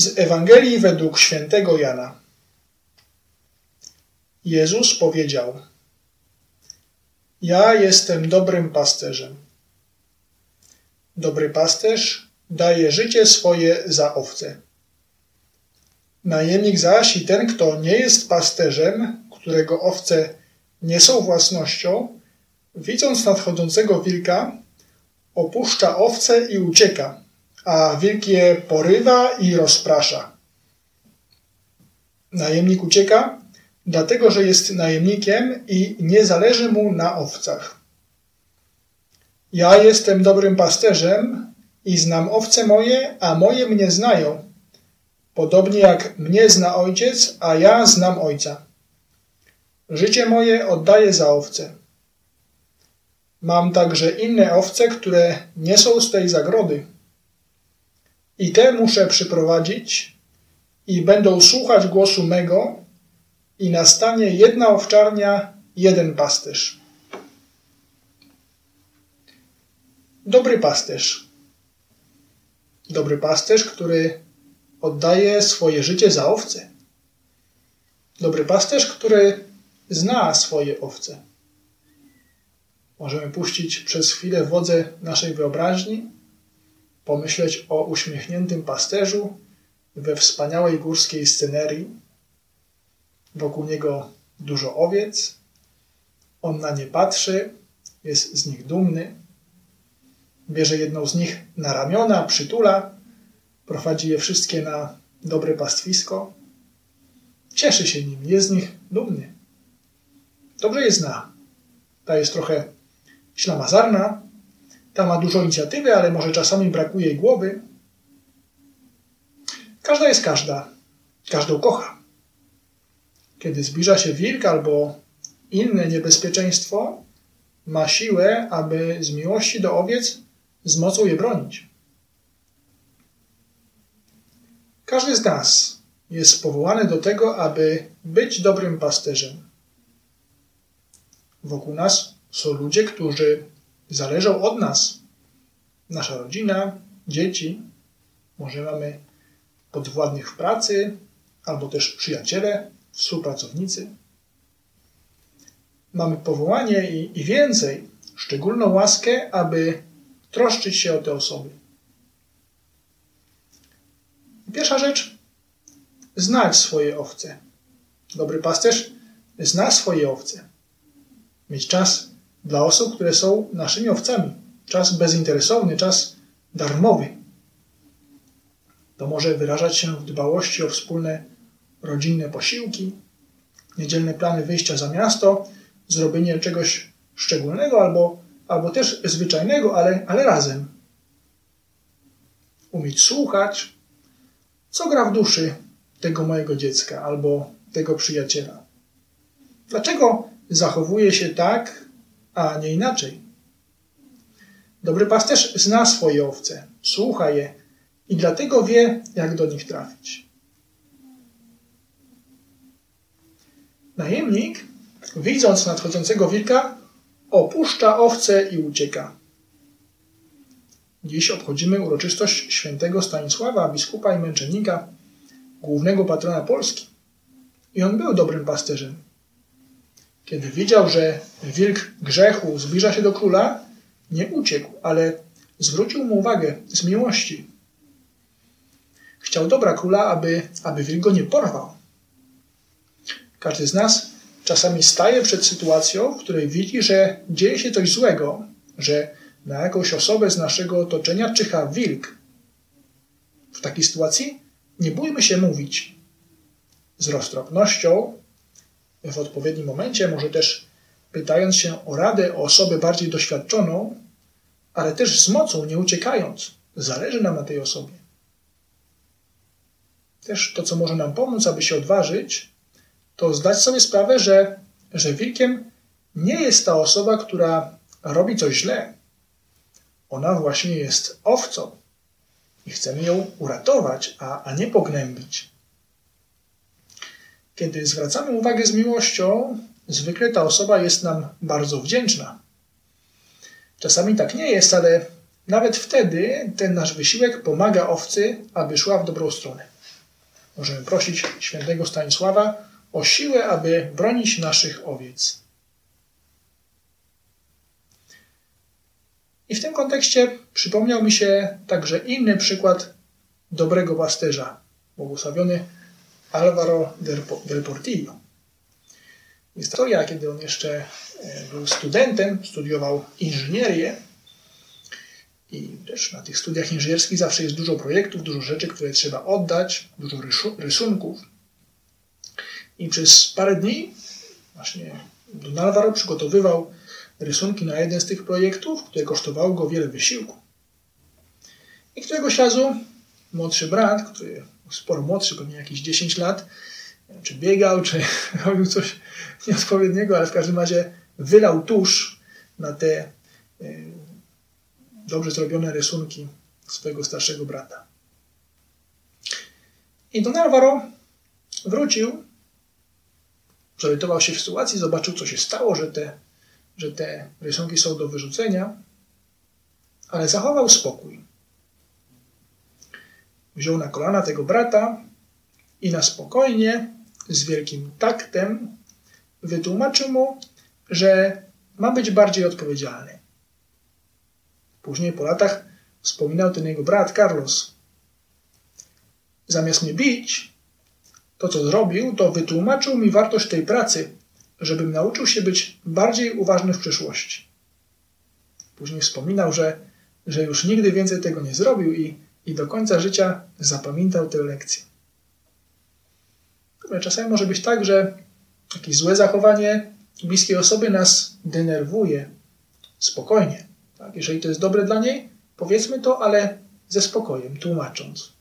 Z Ewangelii według świętego Jana. Jezus powiedział: Ja jestem dobrym pasterzem. Dobry pasterz daje życie swoje za owce. Najemnik zaś i ten, kto nie jest pasterzem, którego owce nie są własnością, widząc nadchodzącego wilka, opuszcza owce i ucieka a wilk je porywa i rozprasza. Najemnik ucieka, dlatego że jest najemnikiem i nie zależy mu na owcach. Ja jestem dobrym pasterzem i znam owce moje, a moje mnie znają, podobnie jak mnie zna ojciec, a ja znam ojca. Życie moje oddaję za owce. Mam także inne owce, które nie są z tej zagrody i te muszę przyprowadzić i będą słuchać głosu mego i nastanie jedna owczarnia, jeden pasterz. Dobry pasterz. Dobry pasterz, który oddaje swoje życie za owce. Dobry pasterz, który zna swoje owce. Możemy puścić przez chwilę wodze naszej wyobraźni pomyśleć o uśmiechniętym pasterzu we wspaniałej górskiej scenerii. Wokół niego dużo owiec. On na nie patrzy, jest z nich dumny. Bierze jedną z nich na ramiona, przytula, prowadzi je wszystkie na dobre pastwisko. Cieszy się nim, jest z nich dumny. Dobrze je zna. Ta jest trochę ślamazarna, ta ma dużo inicjatywy, ale może czasami brakuje jej głowy. Każda jest każda. Każdą kocha. Kiedy zbliża się wilk albo inne niebezpieczeństwo, ma siłę, aby z miłości do owiec z mocą je bronić. Każdy z nas jest powołany do tego, aby być dobrym pasterzem. Wokół nas są ludzie, którzy zależą od nas. Nasza rodzina, dzieci, może mamy podwładnych w pracy, albo też przyjaciele, współpracownicy. Mamy powołanie i, i więcej, szczególną łaskę, aby troszczyć się o te osoby. Pierwsza rzecz, znać swoje owce. Dobry pasterz zna swoje owce. Mieć czas dla osób, które są naszymi owcami. Czas bezinteresowny, czas darmowy. To może wyrażać się w dbałości o wspólne rodzinne posiłki, niedzielne plany wyjścia za miasto, zrobienie czegoś szczególnego albo, albo też zwyczajnego, ale, ale razem. Umieć słuchać, co gra w duszy tego mojego dziecka albo tego przyjaciela. Dlaczego zachowuje się tak, a nie inaczej. Dobry pasterz zna swoje owce, słucha je i dlatego wie, jak do nich trafić. Najemnik, widząc nadchodzącego wilka, opuszcza owce i ucieka. Dziś obchodzimy uroczystość świętego Stanisława, biskupa i męczennika, głównego patrona Polski. I on był dobrym pasterzem. Kiedy widział, że wilk grzechu zbliża się do króla, nie uciekł, ale zwrócił mu uwagę z miłości. Chciał dobra króla, aby, aby wilk go nie porwał. Każdy z nas czasami staje przed sytuacją, w której widzi, że dzieje się coś złego, że na jakąś osobę z naszego otoczenia czyha wilk. W takiej sytuacji nie bójmy się mówić. Z roztropnością w odpowiednim momencie, może też pytając się o radę o osobę bardziej doświadczoną, ale też z mocą, nie uciekając. Zależy nam na tej osobie. Też to, co może nam pomóc, aby się odważyć, to zdać sobie sprawę, że, że wilkiem nie jest ta osoba, która robi coś źle. Ona właśnie jest owcą i chcemy ją uratować, a, a nie pognębić. Kiedy zwracamy uwagę z miłością, zwykle ta osoba jest nam bardzo wdzięczna. Czasami tak nie jest, ale nawet wtedy ten nasz wysiłek pomaga owcy, aby szła w dobrą stronę. możemy prosić świętego Stanisława o siłę, aby bronić naszych owiec. I w tym kontekście przypomniał mi się także inny przykład dobrego pasterza, błogosławiony Alvaro del Portillo. Historia, kiedy on jeszcze e, był studentem, studiował inżynierię i też na tych studiach inżynierskich zawsze jest dużo projektów, dużo rzeczy, które trzeba oddać, dużo rysunków. I przez parę dni właśnie Don Alvaro przygotowywał rysunki na jeden z tych projektów, które kosztowało go wiele wysiłku. I któregoś razu młodszy brat, który sporo młodszy, pewnie jakieś 10 lat, czy biegał, czy robił coś nieodpowiedniego, ale w każdym razie wylał tusz na te e, dobrze zrobione rysunki swojego starszego brata. I Don Alvaro wrócił, zorientował się w sytuacji, zobaczył, co się stało, że te, że te rysunki są do wyrzucenia, ale zachował spokój. Wziął na kolana tego brata i na spokojnie, z wielkim taktem, wytłumaczył mu, że ma być bardziej odpowiedzialny. Później po latach wspominał ten jego brat Carlos. Zamiast mnie bić, to co zrobił, to wytłumaczył mi wartość tej pracy, żebym nauczył się być bardziej uważny w przyszłości. Później wspominał, że, że już nigdy więcej tego nie zrobił i, i do końca życia zapamiętał tę lekcję. Czasami może być tak, że jakieś złe zachowanie bliskiej osoby nas denerwuje. Spokojnie. Tak? Jeżeli to jest dobre dla niej, powiedzmy to, ale ze spokojem, tłumacząc.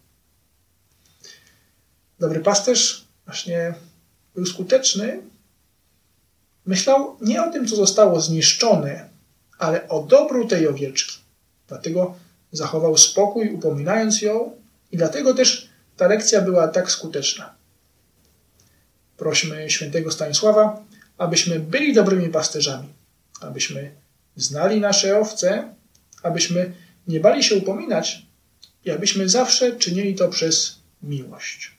Dobry pasterz właśnie był skuteczny. Myślał nie o tym, co zostało zniszczone, ale o dobru tej owieczki. Dlatego zachował spokój, upominając ją, i dlatego też ta lekcja była tak skuteczna. Prośmy świętego Stanisława, abyśmy byli dobrymi pasterzami, abyśmy znali nasze owce, abyśmy nie bali się upominać i abyśmy zawsze czynili to przez miłość.